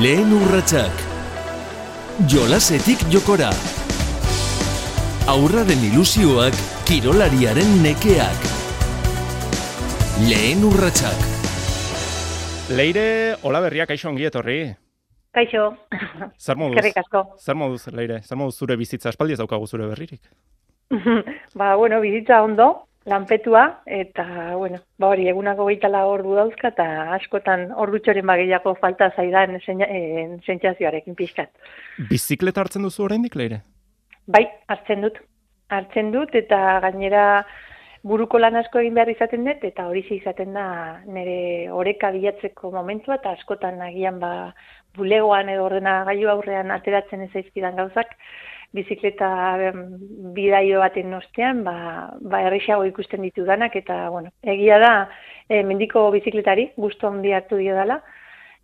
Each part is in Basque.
Lehen urratsak. Jolasetik jokora. Aurraren ilusioak, kirolariaren nekeak. Lehen urratsak. Leire, hola berriak, kaixo ongi etorri. Kaixo. Zer moduz? Eskerrik asko. Zer moduz, Leire? Zer moduz zure bizitza espaldi ez daukagu zure berririk? ba, bueno, bizitza ondo, lanpetua, eta, bueno, ba hori, egunako gaitala ordu dauzka, eta askotan ordutxoren bagilako falta zaidan sentsazioarekin pixkat. Bizikleta hartzen duzu oraindik, Leire? Bai, hartzen dut. Hartzen dut, eta gainera buruko lan asko egin behar izaten dut, eta hori izaten da nire oreka bilatzeko momentua, eta askotan agian ba, bulegoan edo ordena gaiu aurrean ateratzen ez aizkidan gauzak, bizikleta bidaio baten ostean, ba, ba errexago ikusten ditu danak, eta bueno, egia da, e, mendiko bizikletari, guztu handi hartu dio dela,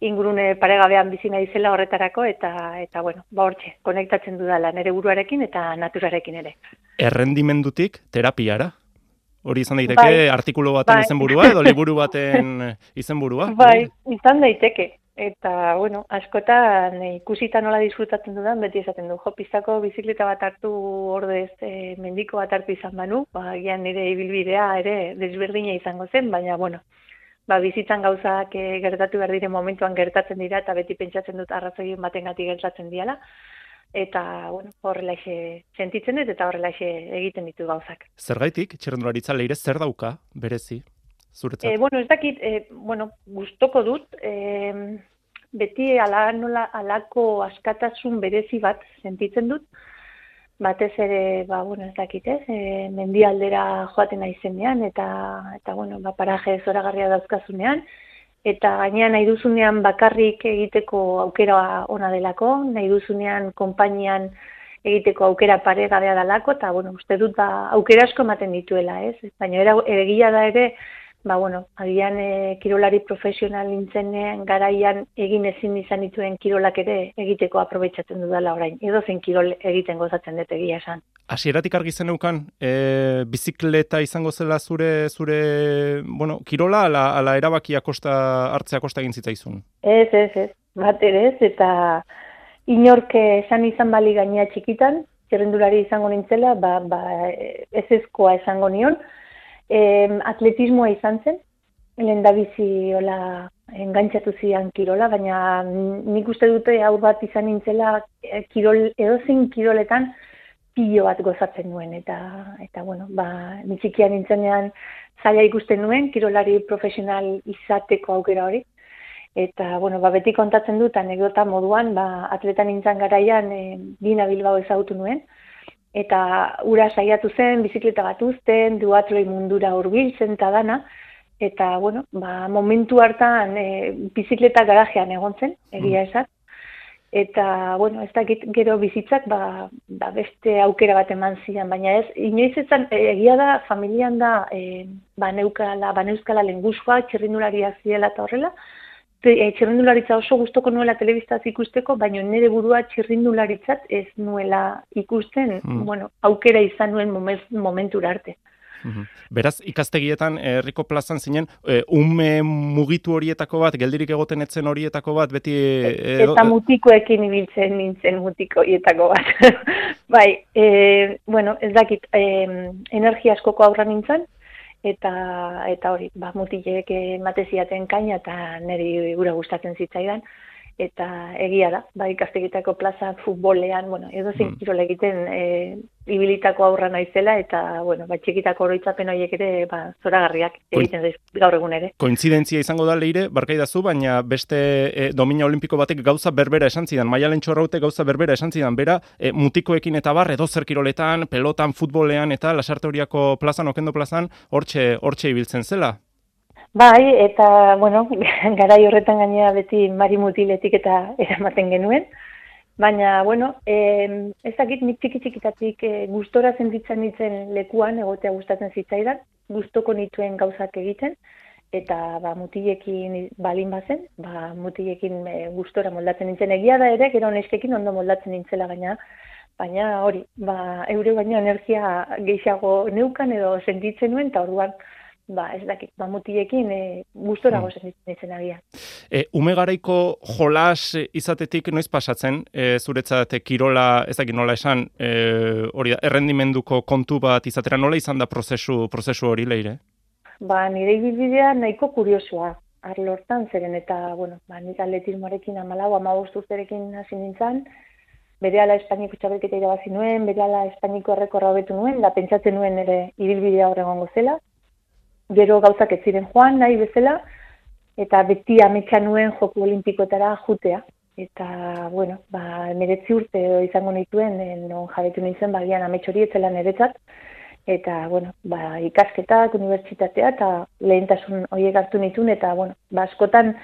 ingurune paregabean bizi nahi zela horretarako, eta, eta bueno, ba hortxe, konektatzen dudala nire buruarekin eta naturarekin ere. Errendimendutik terapiara? Hori izan daiteke bai, artikulu baten bai. izenburua edo liburu baten izenburua? Bai, izan daiteke. Eta, bueno, askotan ikusita nola disfrutatzen dudan, beti esaten du, jo, piztako bizikleta bat hartu ordez e, mendiko bat hartu izan banu, ba, gian nire ibilbidea ere desberdina izango zen, baina, bueno, ba, bizitzan gauzak e, gertatu behar dire momentuan gertatzen dira, eta beti pentsatzen dut arrazoien baten gati gertatzen diala, eta bueno, horrela sentitzen dut eta horrela egiten ditu gauzak. Zergaitik, txerrendularitza leire zer dauka, berezi, zuretzat? E, bueno, ez dakit, e, bueno, gustoko dut, e, beti ala nola alako askatasun berezi bat sentitzen dut, batez ere, ba, bueno, ez dakit, ez, e, mendialdera joaten aizenean, eta, eta bueno, ba, paraje zoragarria dauzkazunean, eta gainean nahi duzunean bakarrik egiteko aukera ona delako, nahi duzunean konpainian egiteko aukera paregabea dalako, eta bueno, uste dut ba, aukera asko ematen dituela, ez? Baina egia da ere, ba, bueno, agian e, kirolari profesional nintzen garaian egin ezin izan dituen kirolak ere egiteko aprobetsatzen dudala orain. Edo zen kirol egiten gozatzen dut egia esan. Hasieratik argi zeneukan, e, bizikleta izango zela zure zure bueno, kirola ala, ala erabakia kosta hartzea kosta egin zitzaizun? Ez, ez, ez. Bat ere ez, eta inorke esan izan bali gainea txikitan, zerrendulari izango nintzela, ba, ba, ez ezkoa esango nion, e, atletismoa izan zen, lehen da bizi hola engantzatu zian kirola, baina nik uste dute hau bat izan nintzela e, kirol, edozein kiroletan pilo bat gozatzen nuen, eta, eta bueno, ba, nitzikian nintzenean zaila ikusten nuen, kirolari profesional izateko aukera hori, eta, bueno, ba, beti kontatzen dut, anekdota moduan, ba, atletan nintzen garaian, e, Dina Bilbao ezagutu nuen, eta ura saiatu zen, bizikleta bat uzten, duatloi mundura hurbiltzen eta dana, eta, bueno, ba, momentu hartan e, bizikleta garajean egon zen, egia mm. esan, eta, bueno, ez dakit gero bizitzak, ba, ba, beste aukera bat eman zidan, baina ez, inoiz ezan, e, egia da, familian da, e, ba, neukala, ba, neuzkala lenguzkoa, txerrindulariak ziela eta horrela, e, txirrindularitza oso gustoko nuela telebistaz ikusteko, baina nire burua txirrindularitzat ez nuela ikusten, mm. bueno, aukera izan nuen momentura arte. Mhm. Beraz, ikastegietan herriko plazan zinen, e, ume mugitu horietako bat, geldirik egoten etzen horietako bat, beti... E, eta mutikoekin ibiltzen nintzen mutiko horietako bat. bai, e, bueno, ez dakit, e, energia askoko aurra nintzen, eta eta hori, ba mutilek emateziaten kaina eta neri gura gustatzen zitzaidan eta egia da, ba ikastegitako plaza futbolean, bueno, edo zein mm. kirol egiten e, ibilitako aurra naizela eta bueno, ba txikitako oroitzapen horiek ere ba zoragarriak egiten daiz gaur egun ere. Kointzidentzia izango da leire, barkaidazu, baina beste e, domina olimpiko batek gauza berbera esan zidan, Maialen Txorraute gauza berbera esan zidan, bera e, mutikoekin eta bar edo zer kiroletan, pelotan, futbolean eta lasarte horiako plazan, okendo plazan, hortxe hortxe ibiltzen zela. Bai, eta, bueno, garai horretan gainera beti mari mutiletik eta eramaten genuen. Baina, bueno, eh, ez dakit nik txiki txikitatik eh, gustora sentitzen ditzen lekuan, egotea gustatzen zitzaidan, gustoko nituen gauzak egiten, eta ba, mutilekin balin bazen, ba, mutilekin e, gustora moldatzen nintzen egia da ere, gero neskekin ondo moldatzen nintzela, baina, baina hori, ba, eure baina energia gehiago neukan edo sentitzen nuen, eta orduan, ba, ez dakit, ba, mutiekin e, gustora mm. gozen agia. E, ume garaiko jolas izatetik noiz pasatzen, e, zuretzat kirola, ez dakit nola esan, e, hori da, errendimenduko kontu bat izatera, nola izan da prozesu, prozesu hori leire? Ba, nire ibilbidea nahiko kuriosua, arlo hortan, zeren eta, bueno, ba, nire atletismoarekin amalau, amabostu zerekin hasi nintzen, bere ala Espainiko txabelketa irabazi nuen, bere ala Espainiko errekorra hobetu nuen, da pentsatzen nuen ere ibilbidea horregongo zela, gero gauzak ez ziren joan nahi bezala, eta beti ametsa nuen joku olimpikoetara jutea. Eta, bueno, ba, emeretzi urte izango nituen, eh, non jabetu nintzen, bagian ametsori etzela niretzat, eta, bueno, ba, ikasketak, unibertsitatea, eta lehentasun horiek hartu nituen, eta, bueno, ba, askotan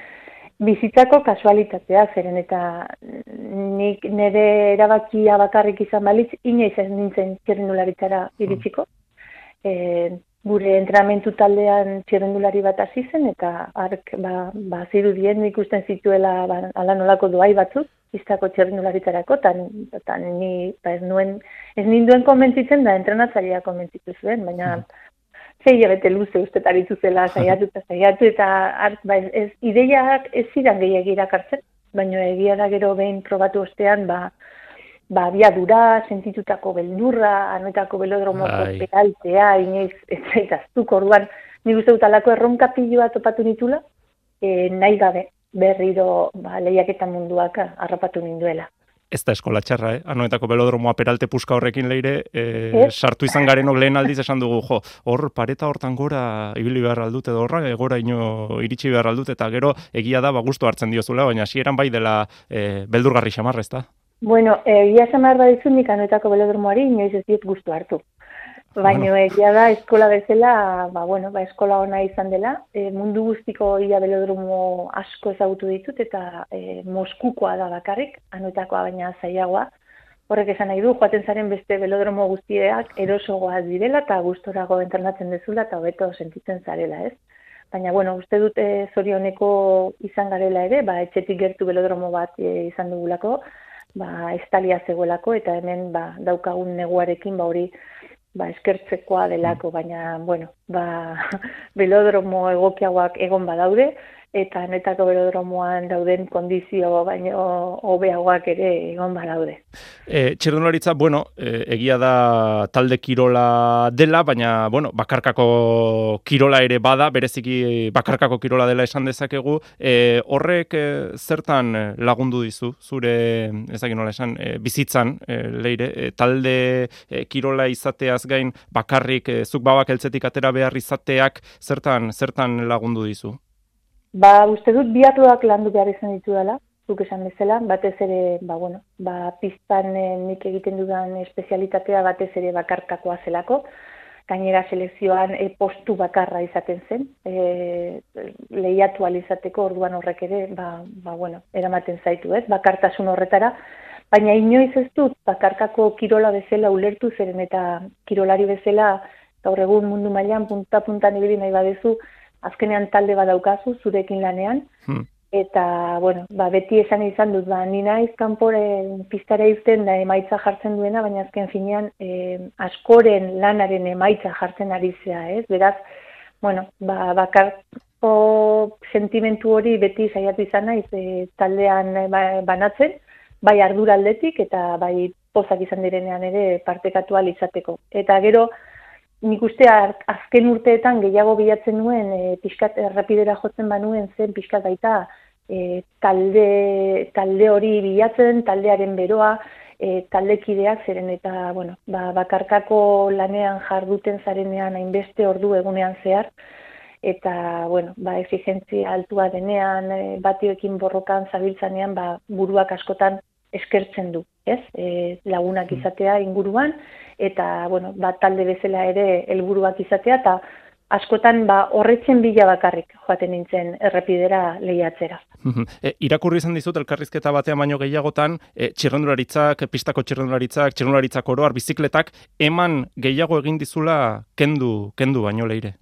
bizitzako kasualitatea, zeren eta nik nire erabakia bakarrik izan balitz, inoiz ez nintzen txerrendularitzara iritsiko. Mm. E, gure entrenamentu taldean txerrendulari bat hasi zen eta ark ba, ba zirudien ikusten zituela ba, ala nolako doai batzuk iztako txerrendularitzarako tan, tan ni ba, ez nuen ez ninduen komentzitzen da entrenatzailea komentzitu zuen baina mm. zei bete luze ustetaritu zela saiatu eta saiatu eta ark ba, ez, ideiak ez zidan gehiagirak hartzen baina egia da gero behin probatu ostean ba ba, biadura, sentitutako beldurra, anoetako belodromoko bai. peraltea, inoiz, ez zaitaztuk, orduan, nik uste dut alako erronka piloa topatu nitula, e, nahi gabe berriro ba, lehiaketa munduak harrapatu ninduela. Ez da eskola txarra, eh? Anoetako belodromoa peralte puska horrekin leire, e, sartu izan garen lehen aldiz esan dugu, jo, hor pareta hortan gora ibili behar aldut edo horra, egora ino iritsi behar aldut, eta gero egia da, ba, gustu hartzen diozula, baina hasieran bai dela e, beldurgarri xamarra, ez da? Bueno, egia esan behar badizu nik anoetako belodromoari inoiz ez diet guztu hartu. Baina egia da eskola bezala, ba, bueno, ba, eskola ona izan dela, e, mundu guztiko ia belodromo asko ezagutu ditut eta e, Moskukoa da bakarrik, anoetakoa baina zailagoa. Horrek esan nahi du, joaten zaren beste belodromo guztieak erosogoa direla eta gustorago entrenatzen dezula eta hobeto sentitzen zarela, ez? Baina, bueno, uste dute zorioneko izan garela ere, ba, etxetik gertu belodromo bat e, izan dugulako, ba, estalia zegoelako, eta hemen ba, daukagun neguarekin ba, hori ba, eskertzekoa delako, baina, bueno, ba, belodromo egokiagoak egon badaude, eta netako berodromoan dauden kondizio baino hobeagoak ere egon badaude. E, Txerdunlaritza, bueno, e, egia da talde kirola dela, baina, bueno, bakarkako kirola ere bada, bereziki bakarkako kirola dela esan dezakegu, e, horrek e, zertan lagundu dizu, zure, ezagin nola esan, e, bizitzan, e, leire, e, talde kirola izateaz gain, bakarrik, e, zuk babak eltzetik atera behar izateak, zertan, zertan lagundu dizu? Ba, uste dut biatloak landu behar izan ditu dela, zuk esan bezala, batez ere, ba, bueno, ba, piztan eh, nik egiten dudan espezialitatea batez ere bakarkakoa zelako, gainera selekzioan e, postu bakarra izaten zen, e, lehiatu alizateko orduan horrek ere, ba, ba, bueno, eramaten zaitu, ez, bakartasun horretara, baina inoiz ez dut bakarkako kirola bezala ulertu zeren eta kirolari bezala gaur egun mundu mailan punta-puntan ibili nahi badezu, azkenean talde bat daukazu zurekin lanean, hmm. eta, bueno, ba, beti esan izan dut, ba, nina izkanpore piztara izten da emaitza jartzen duena, baina azken finean e, askoren lanaren emaitza jartzen ari zea, ez? Beraz, bueno, ba, bakarko sentimentu hori beti saiatu izan naiz e, taldean ba, banatzen, bai arduraldetik eta bai pozak izan direnean ere partekatu izateko. Eta gero, nik uste azken urteetan gehiago bilatzen nuen e, pixkat errapidera jotzen banuen zen pixkat baita e, talde, talde hori bilatzen, taldearen beroa, e, taldekideak zeren eta bueno, ba, bakarkako lanean jarduten zarenean hainbeste ordu egunean zehar, eta bueno, ba, exigentzia altua denean, e, batioekin borrokan zabiltzanean, ba, buruak askotan eskertzen du, ez? E, lagunak mm. izatea inguruan, eta, bueno, ba, talde bezala ere helburuak izatea, eta askotan ba, horretzen bila bakarrik joaten nintzen errepidera lehiatzera. e, irakurri izan dizut elkarrizketa batean baino gehiagotan, e, txirrendularitzak, pistako txirrendularitzak, txirrendularitzak oroar, bizikletak, eman gehiago egin dizula kendu, kendu baino leire?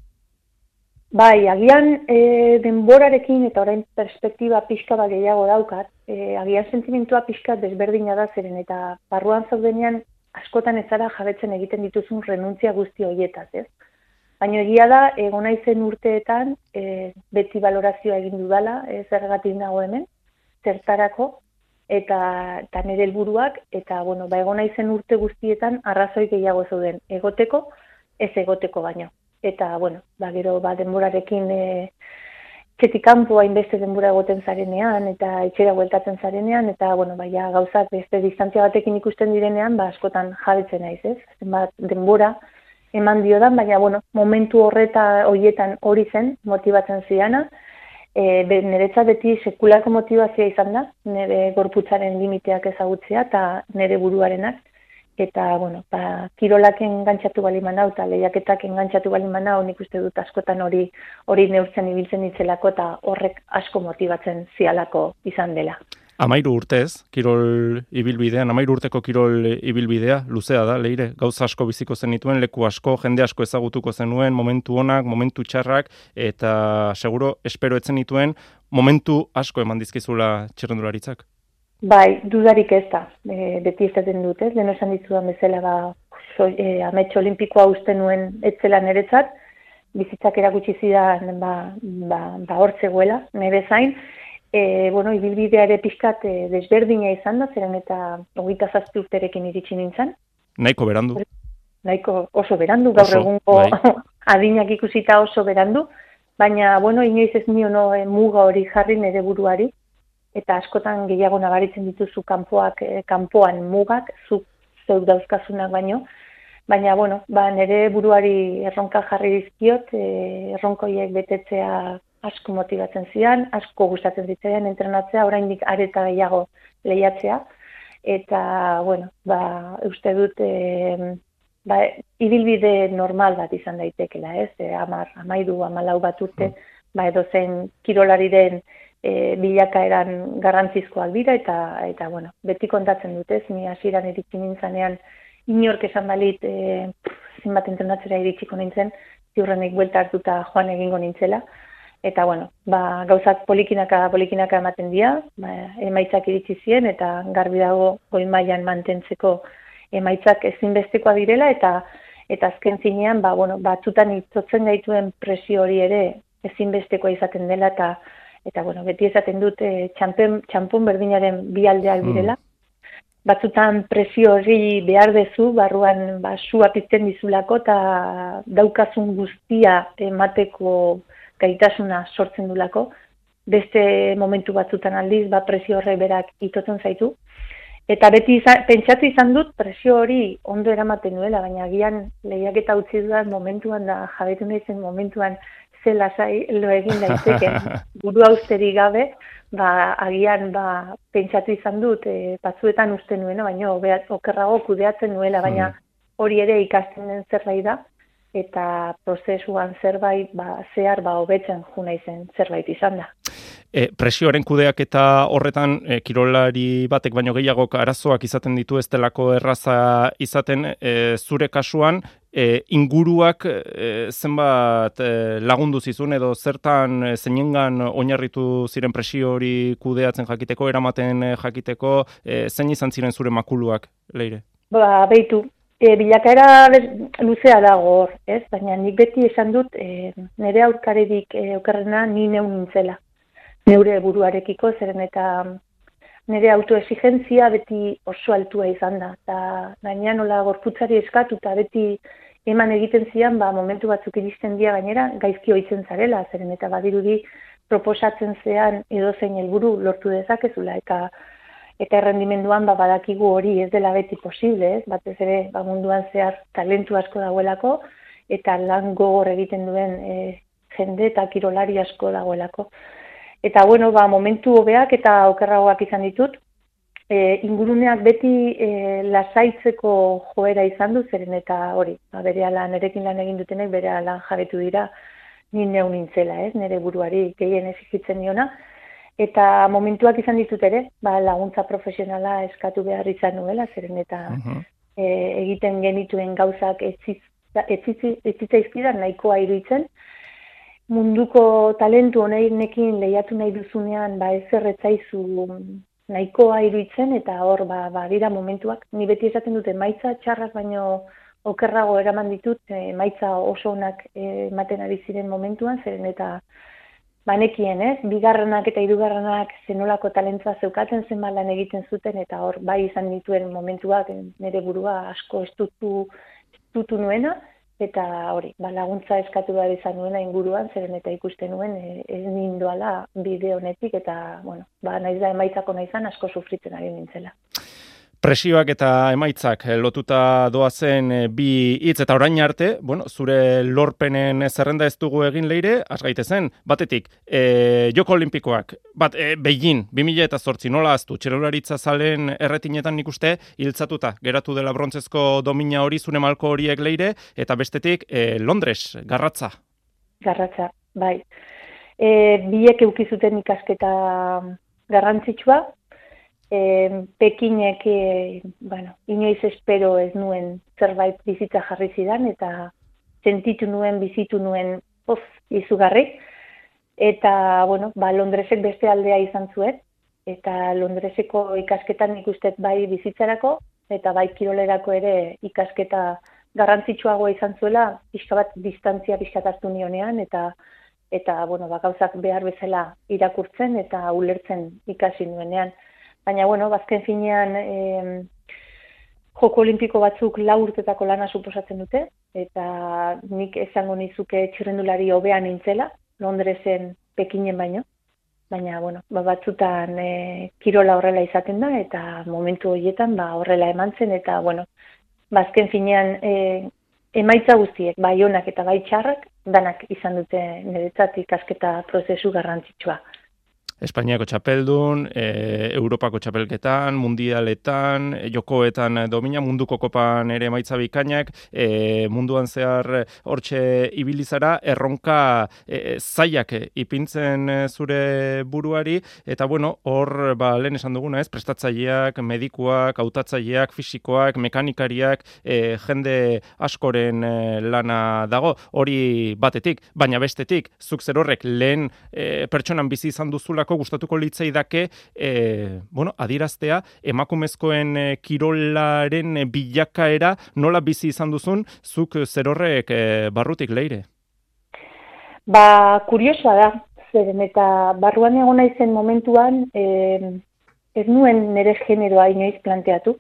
Bai, agian e, denborarekin eta orain perspektiba pixka bat gehiago daukat, e, agian sentimentua pixka desberdina da zeren eta barruan zaudenean askotan ez zara jabetzen egiten dituzun renuntzia guzti horietaz, ez? Baina egia da, egon naizen urteetan, e, beti valorazioa egin dudala, e, zergatik nago hemen, zertarako, eta, eta nire helburuak eta bueno, ba, egon naizen urte guztietan arrazoi gehiago zeuden egoteko, ez egoteko baino. Eta, bueno, ba, gero, ba, denborarekin e, txetik kanpo hainbeste denbora egoten zarenean, eta etxera bueltatzen zarenean, eta, bueno, ba, ja, gauzak beste distantzia batekin ikusten direnean, ba, askotan jabetzen naiz, ez? Zenbat denbora, eman dio da, baina bueno, momentu horreta hoietan hori zen, motibatzen ziana, e, niretzat beti sekulako motivazioa izan da, nire gorputzaren limiteak ezagutzea eta nire buruarenak, eta, bueno, ba, kirolak engantzatu bali manau, eta lehiaketak engantzatu bali manau, nik uste dut askotan hori hori neurtzen ibiltzen itzelako, eta horrek asko motibatzen zialako izan dela. Amairu urtez, kirol ibilbidean, amairu urteko kirol ibilbidea, luzea da, leire, gauza asko biziko zenituen, leku asko, jende asko ezagutuko zenuen, momentu onak, momentu txarrak, eta seguro, espero etzen dituen, momentu asko eman dizkizula txerrendularitzak? Bai, dudarik ez da, e, beti ez den dut, ez, leno esan dizudan bezala, ba, so, e, ametxo olimpikoa uste nuen etzela niretzat, bizitzak erakutsi zidan, ba, ba, ba, hor zegoela, nire zain, e, bueno, ibilbidea ere pixkat e, desberdina izan da, zeren eta hogeita zazpi urterekin iritsi nintzen. Nahiko berandu. Nahiko oso berandu, gaur egungo bai. adinak ikusita oso berandu, baina, bueno, inoiz ez nio no, e, muga hori jarri nire buruari, eta askotan gehiago nabaritzen dituzu kanpoak, e, kanpoan mugak, zu zeuk dauzkazunak baino, baina, bueno, ba, nire buruari erronka jarri dizkiot, e, erronkoiek betetzea asko motibatzen zian, asko gustatzen zitzaidan entrenatzea, oraindik areta gehiago lehiatzea eta bueno, ba, uste dut e, ba, ibilbide normal bat izan daitekela, ez? E, amar, amairu, amalau bat urte, mm. ba, edo zen kirolari den e, bilakaeran garrantzizkoak dira, eta, eta bueno, beti kontatzen dut, ez? Ni hasieran iritsi nintzanean, inork esan balit, e, zinbat entrenatzera iritsiko nintzen, ziurrenik buelta hartuta joan egingo nintzela, eta bueno, ba, gauzak polikinaka polikinaka ematen dira, ba, emaitzak iritsi ziren eta garbi dago goi mailan mantentzeko emaitzak ezinbestekoa direla eta eta azken zinean ba bueno, batzutan itzotzen gaituen presio hori ere ezinbestekoa izaten dela eta eta bueno, beti esaten dut e, txampun berdinaren bi aldeak mm. direla. Batzutan presio hori behar dezu, barruan ba, sua pizten dizulako eta daukazun guztia emateko gaitasuna sortzen dulako, beste momentu batzutan aldiz, ba, presio horre berak itotzen zaitu. Eta beti izan, pentsatu izan dut presio hori ondo eramaten nuela, baina agian lehiak eta utzi dudan momentuan da jabetu nahi zen momentuan zela zai lo egin daiteke buru austeri gabe, ba, agian ba, pentsatu izan dut e, batzuetan uste nuena, baina okerrago kudeatzen nuela, baina mm. hori ere ikasten den zerbait da eta prozesuan zerbait ba, zehar ba hobetzen juna izen zerbait izan da. E, presioaren kudeak eta horretan e, kirolari batek baino gehiagok arazoak izaten ditu ez delako erraza izaten e, zure kasuan e, inguruak e, zenbat e, lagundu zizun edo zertan e, zeinengan oinarritu ziren presio hori kudeatzen jakiteko, eramaten jakiteko, e, zein izan ziren zure makuluak, leire? Ba, beitu, e, bilakaera luzea dago hor, ez? Baina nik beti esan dut e, nire aurkaredik e, okerrena ni neun nintzela. Neure buruarekiko zeren eta nire autoexigentzia beti oso altua izan da. Eta gaina nola gorputzari eskatu eta beti eman egiten zian, ba, momentu batzuk iristen dira gainera, gaizki hoitzen zarela, zeren eta badirudi proposatzen zean edo zein helburu lortu dezakezula. Eta eta errendimenduan ba, badakigu hori ez dela beti posible, ez? batez ere ba, munduan zehar talentu asko dagoelako, eta lan gogor egiten duen e, jende eta kirolari asko dagoelako. Eta bueno, ba, momentu hobeak eta okerragoak izan ditut, e, inguruneak beti e, lasaitzeko joera izan du, zeren eta hori, ba, bere alan, erekin lan egin dutenek, bere alan jabetu dira, ni neu nintzela, ez, nire buruari gehien ezikitzen niona, eta momentuak izan ditut ere, ba, laguntza profesionala eskatu behar izan nuela, zeren eta mhm. e, egiten genituen gauzak etzitza izkidan nahikoa iruditzen. Munduko talentu honekin lehiatu nahi duzunean, ba, ez erretzaizu nahikoa iruditzen, eta hor, ba, ba, dira momentuak, ni beti esaten dute maitza txarrak baino okerrago eraman ditut, e, maitza oso onak e, ematen ari ziren momentuan, zeren eta banekien, ez? Bigarrenak eta hirugarrenak zenolako talentza zeukaten zen lan egiten zuten, eta hor, bai izan dituen momentuak nire burua asko estutu, estutu nuena, eta hori, ba, laguntza eskatu behar izan nuena inguruan, zeren eta ikusten nuen, e, ez ninduala bide honetik, eta, bueno, ba, naiz da emaitzako naizan asko sufritzen ari nintzela. Presioak eta emaitzak eh, lotuta doazen eh, bi hitz eta orain arte, bueno, zure lorpenen zerrenda ez dugu egin leire, asgaite zen, batetik, e, Joko Olimpikoak, bat, e, Beijing, 2000 eta zortzi, nola aztu, txerolaritza zalen erretinetan nik uste, hiltzatuta, geratu dela brontzezko domina hori, zure malko horiek leire, eta bestetik, e, Londres, garratza. Garratza, bai. E, biek eukizuten ikasketa garrantzitsua, e, Pekinek, e, bueno, inoiz espero ez nuen zerbait bizitza jarri zidan, eta sentitu nuen, bizitu nuen, poz, izugarri. Eta, bueno, ba, Londresek beste aldea izan zuen, eta Londreseko ikasketan ikustet bai bizitzarako, eta bai kirolerako ere ikasketa garrantzitsuagoa izan zuela, pixka bat distantzia pixkataztu nionean, eta eta bueno, ba, gauzak behar bezala irakurtzen eta ulertzen ikasi nuenean. Baina, bueno, bazken finean e, joko olimpiko batzuk lau urtetako lana suposatzen dute, eta nik esango nizuke txirrendulari hobean nintzela, Londresen pekinen baino. Baina, bueno, ba, batzutan e, kirola horrela izaten da, eta momentu horietan ba, horrela eman zen, eta, bueno, bazken finean e, emaitza guztiek, bai honak eta bai txarrak, danak izan dute niretzat ikasketa prozesu garrantzitsua. Espainiako txapeldun, e, Europako txapelketan, mundialetan, jokoetan domina, munduko kopan ere maitza bikainak, e, munduan zehar hortxe ibilizara, erronka e, zaiak ipintzen zure buruari, eta bueno, hor, ba, lehen esan duguna ez, prestatzaileak, medikuak, hautatzaileak, fisikoak, mekanikariak, e, jende askoren e, lana dago, hori batetik, baina bestetik, zuk zer horrek lehen e, pertsonan bizi izan duzulako gustatuko litzai dake, e, bueno, adiraztea, emakumezkoen e, kirolaren e, bilakaera nola bizi izan duzun, zuk zer horrek e, barrutik leire? Ba, kuriosoa da, zeren eta barruan egon naizen momentuan, e, ez nuen nire generoa inoiz planteatu,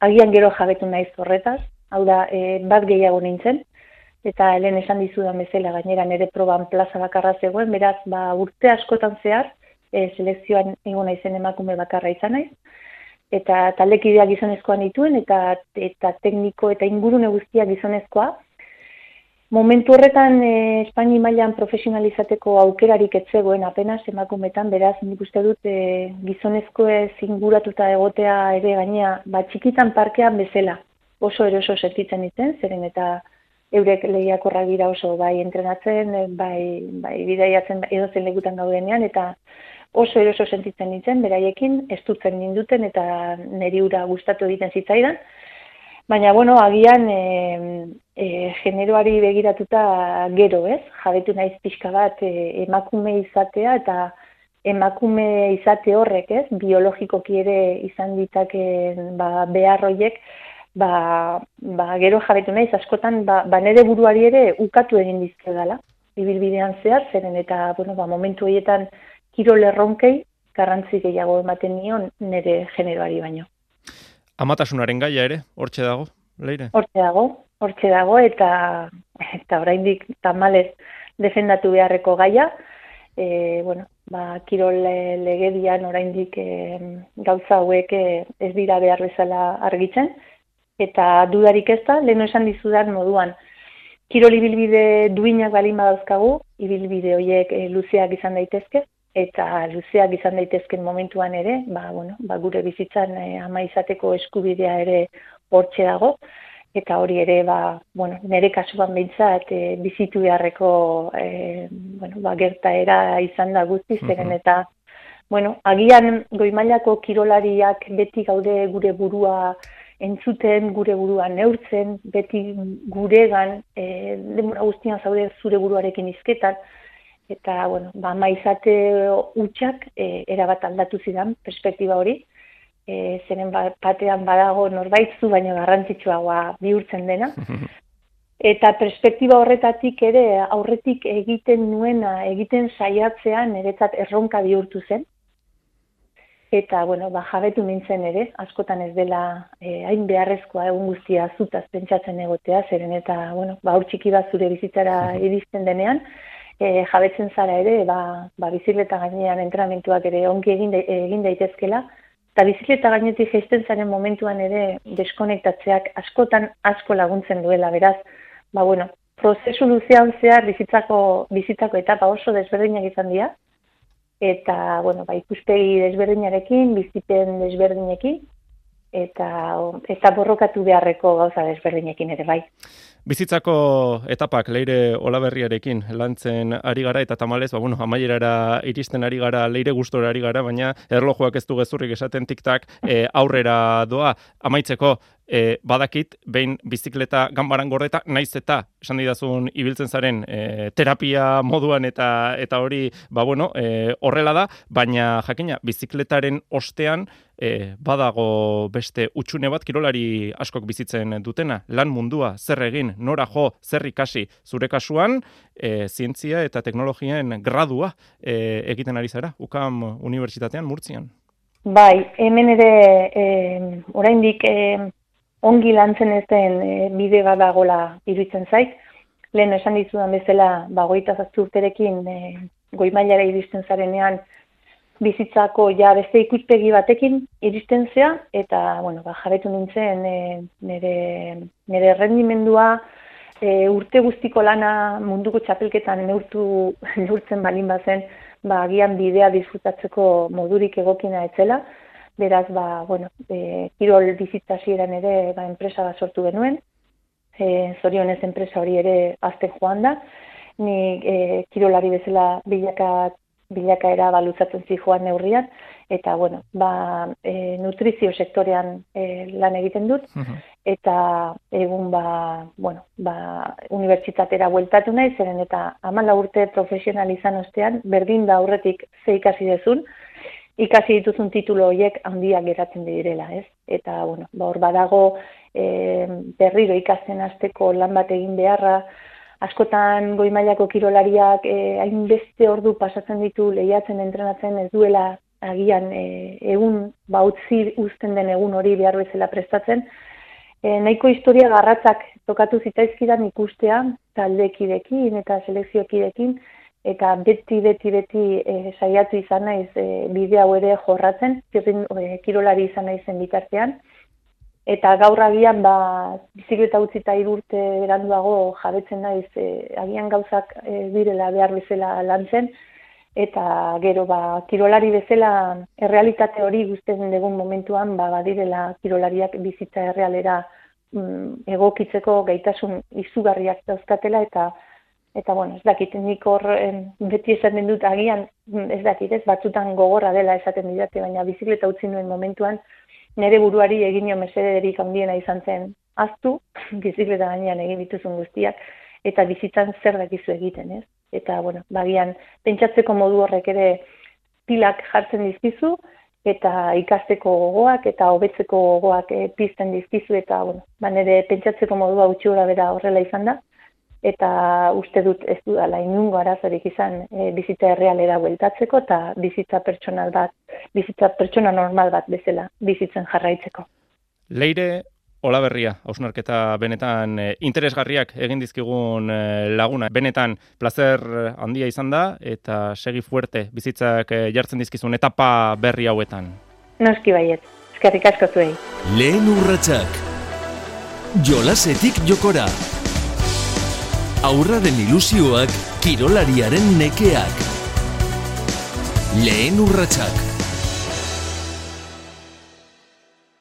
agian gero jabetu naiz horretaz, hau da, e, bat gehiago nintzen, eta helen esan dizudan bezala gainera nire proban plaza bakarra zegoen, beraz, ba, urte askotan zehar, e, selekzioan egon naizen emakume bakarra izan naiz eta taldekideak gizonezkoan dituen eta eta tekniko eta ingurune guztiak gizonezkoa. Momentu horretan e, Espaini mailan profesionalizateko aukerarik etzegoen apenas emakumetan, beraz nik uste dut e, gizonezko inguratuta egotea ere gainea, ba txikitan parkean bezala oso eroso sentitzen ditzen, zeren eta eurek lehiakorra dira oso bai entrenatzen, bai, bai bidaiatzen edo zen legutan gaudenean, eta oso eroso sentitzen nintzen, beraiekin, estutzen ninduten eta neri ura gustatu egiten zitzaidan. Baina, bueno, agian e, e, generoari begiratuta gero, ez? Jabetu naiz pixka bat e, emakume izatea eta emakume izate horrek, ez? Biologikoki ere izan ditaken ba, beharroiek, ba, ba, gero jabetu naiz, askotan, ba, ba nere buruari ere ukatu egin dizkio dela. Ibilbidean zehar, zeren eta, bueno, ba, momentu horietan, kirol erronkei garrantzi gehiago ematen nion nire generoari baino. Amatasunaren gaia ere, hortxe dago, leire? Hortxe dago, hortxe dago, eta, eta oraindik tamalez defendatu beharreko gaia, e, bueno, ba, kirol legedian oraindik e, gauza hauek e, ez dira behar bezala argitzen, eta dudarik ez da, leheno esan dizudan moduan, kirol ibilbide duinak balin badauzkagu, ibilbide horiek e, luzeak izan daitezke, eta luzeak izan daitezken momentuan ere, ba, bueno, ba, gure bizitzan e, ama izateko eskubidea ere hortxe dago, eta hori ere, ba, bueno, nire kasuan behintzat e, bizitu beharreko e, bueno, ba, gertaera izan da guztiz, mm eta bueno, agian goimailako kirolariak beti gaude gure burua entzuten, gure burua neurtzen, beti guregan, e, demora guztian zaude zure buruarekin izketan, eta bueno, ba maizate utxak e, erabat aldatu zidan perspektiba hori e, zeren ba, batean badago norbait zu baino garrantzitsuagoa bihurtzen dena. Eta perspektiba horretatik ere aurretik egiten nuena, egiten saiatzean niretzat erronka bihurtu zen. Eta, bueno, ba, jabetu nintzen ere, askotan ez dela eh, hain beharrezkoa egun guztia zutaz pentsatzen egotea, zeren eta, bueno, ba, txiki bat zure bizitzara iristen denean, e, jabetzen zara ere, ba, ba bizikleta gainean entrenamentuak ere ongi egin, egin daitezkela, eta bizikleta gainetik geisten zaren momentuan ere deskonektatzeak askotan asko laguntzen duela, beraz, ba, bueno, prozesu luzean zehar bizitzako, bizitzako etapa oso desberdinak izan dira, eta, bueno, ba, ikuspegi desberdinarekin, bizipen desberdinekin, eta, eta borrokatu beharreko gauza desberdinekin ere bai. Bizitzako etapak leire olaberriarekin lantzen ari gara eta tamalez, ba, bueno, amaierara iristen ari gara, leire gustora ari gara, baina erlojuak ez du gezurrik esaten tiktak e, aurrera doa. Amaitzeko, e, badakit, behin bizikleta gambaran gordeta, naiz eta, esan didazun, ibiltzen zaren e, terapia moduan eta eta hori, ba bueno, e, horrela da, baina jakina, bizikletaren ostean, e, badago beste utxune bat kirolari askok bizitzen dutena, lan mundua, zer egin, nora jo, zer ikasi, zure kasuan, e, zientzia eta teknologien gradua e, egiten ari zara, UKAM Unibertsitatean, Murtzian. Bai, hemen ere, e, oraindik, e, ongi lantzen ez den e, bide bat dagola iruditzen zait. Lehen esan dizudan bezala, ba, goita urterekin e, goi mailara iristen zarenean, bizitzako ja beste ikuspegi batekin iristen zea, eta, bueno, ba, jabetu nintzen e, nire, nire rendimendua, e, urte guztiko lana munduko txapelketan neurtu, neurtzen balin bazen, ba, agian bidea disfrutatzeko modurik egokina etzela, beraz, ba, bueno, e, kirol bizitzasieran ere ba, enpresa bat sortu genuen, e, zorionez enpresa hori ere azten joan da, ni e, kirolari bezala bilaka, bilaka era balutzatzen zi joan neurrian, eta, bueno, ba, e, nutrizio sektorean e, lan egiten dut, eta egun, ba, bueno, ba, unibertsitatera bueltatu nahi, zeren eta amala urte profesional izan ostean, berdin da aurretik ze ikasi dezun, ikasi dituzun titulo horiek handiak geratzen direla, ez? Eta, bueno, ba, hor badago e, berriro ikasten hasteko lan bat egin beharra, askotan goi mailako kirolariak e, hainbeste ordu pasatzen ditu lehiatzen entrenatzen ez duela agian e, egun ba utzi uzten den egun hori behar bezala prestatzen. E, nahiko historia garratzak tokatu zitaizkidan ikustea taldekidekin eta selekziokidekin, eta beti, beti, beti e, saiatu izan naiz e, bide hau ere jorratzen, zirrin e, kirolari izan naizen bitartean. Eta gaur agian, ba, bizikleta utzita irurte eranduago jabetzen naiz, e, agian gauzak e, direla behar bezala lantzen, eta gero, ba, kirolari bezala errealitate hori guztezen dugun momentuan, ba, badirela kirolariak bizitza errealera mm, egokitzeko gaitasun izugarriak dauzkatela, eta Eta, bueno, ez dakit, nik hor beti esaten dut agian, mm, ez dakit, ez batzutan gogorra dela esaten didate, baina bizikleta utzi nuen momentuan, nire buruari egin jo mesederik handiena izan zen aztu, bizikleta gainean egin dituzun guztiak, eta bizitzan zer dakizu egiten, ez? Eta, bueno, bagian, pentsatzeko modu horrek ere pilak jartzen dizkizu, eta ikasteko gogoak, eta hobetzeko gogoak e, pizten dizkizu, eta, bueno, ba, nire pentsatzeko modua utxura bera horrela izan da, eta uste dut ez dudala inungo arazorik izan e, bizitza errealera bueltatzeko eta bizitza pertsonal bat, bizitza pertsona normal bat bezala bizitzen jarraitzeko. Leire Olaberria, hausnarketa benetan e, interesgarriak egin dizkigun e, laguna. Benetan placer handia izan da eta segi fuerte bizitzak e, jartzen dizkizun etapa berri hauetan. Noski baiet, eskerrik asko zuei. Lehen urratsak. Jolasetik jokora aurraren ilusioak kirolariaren nekeak. Lehen urratsak.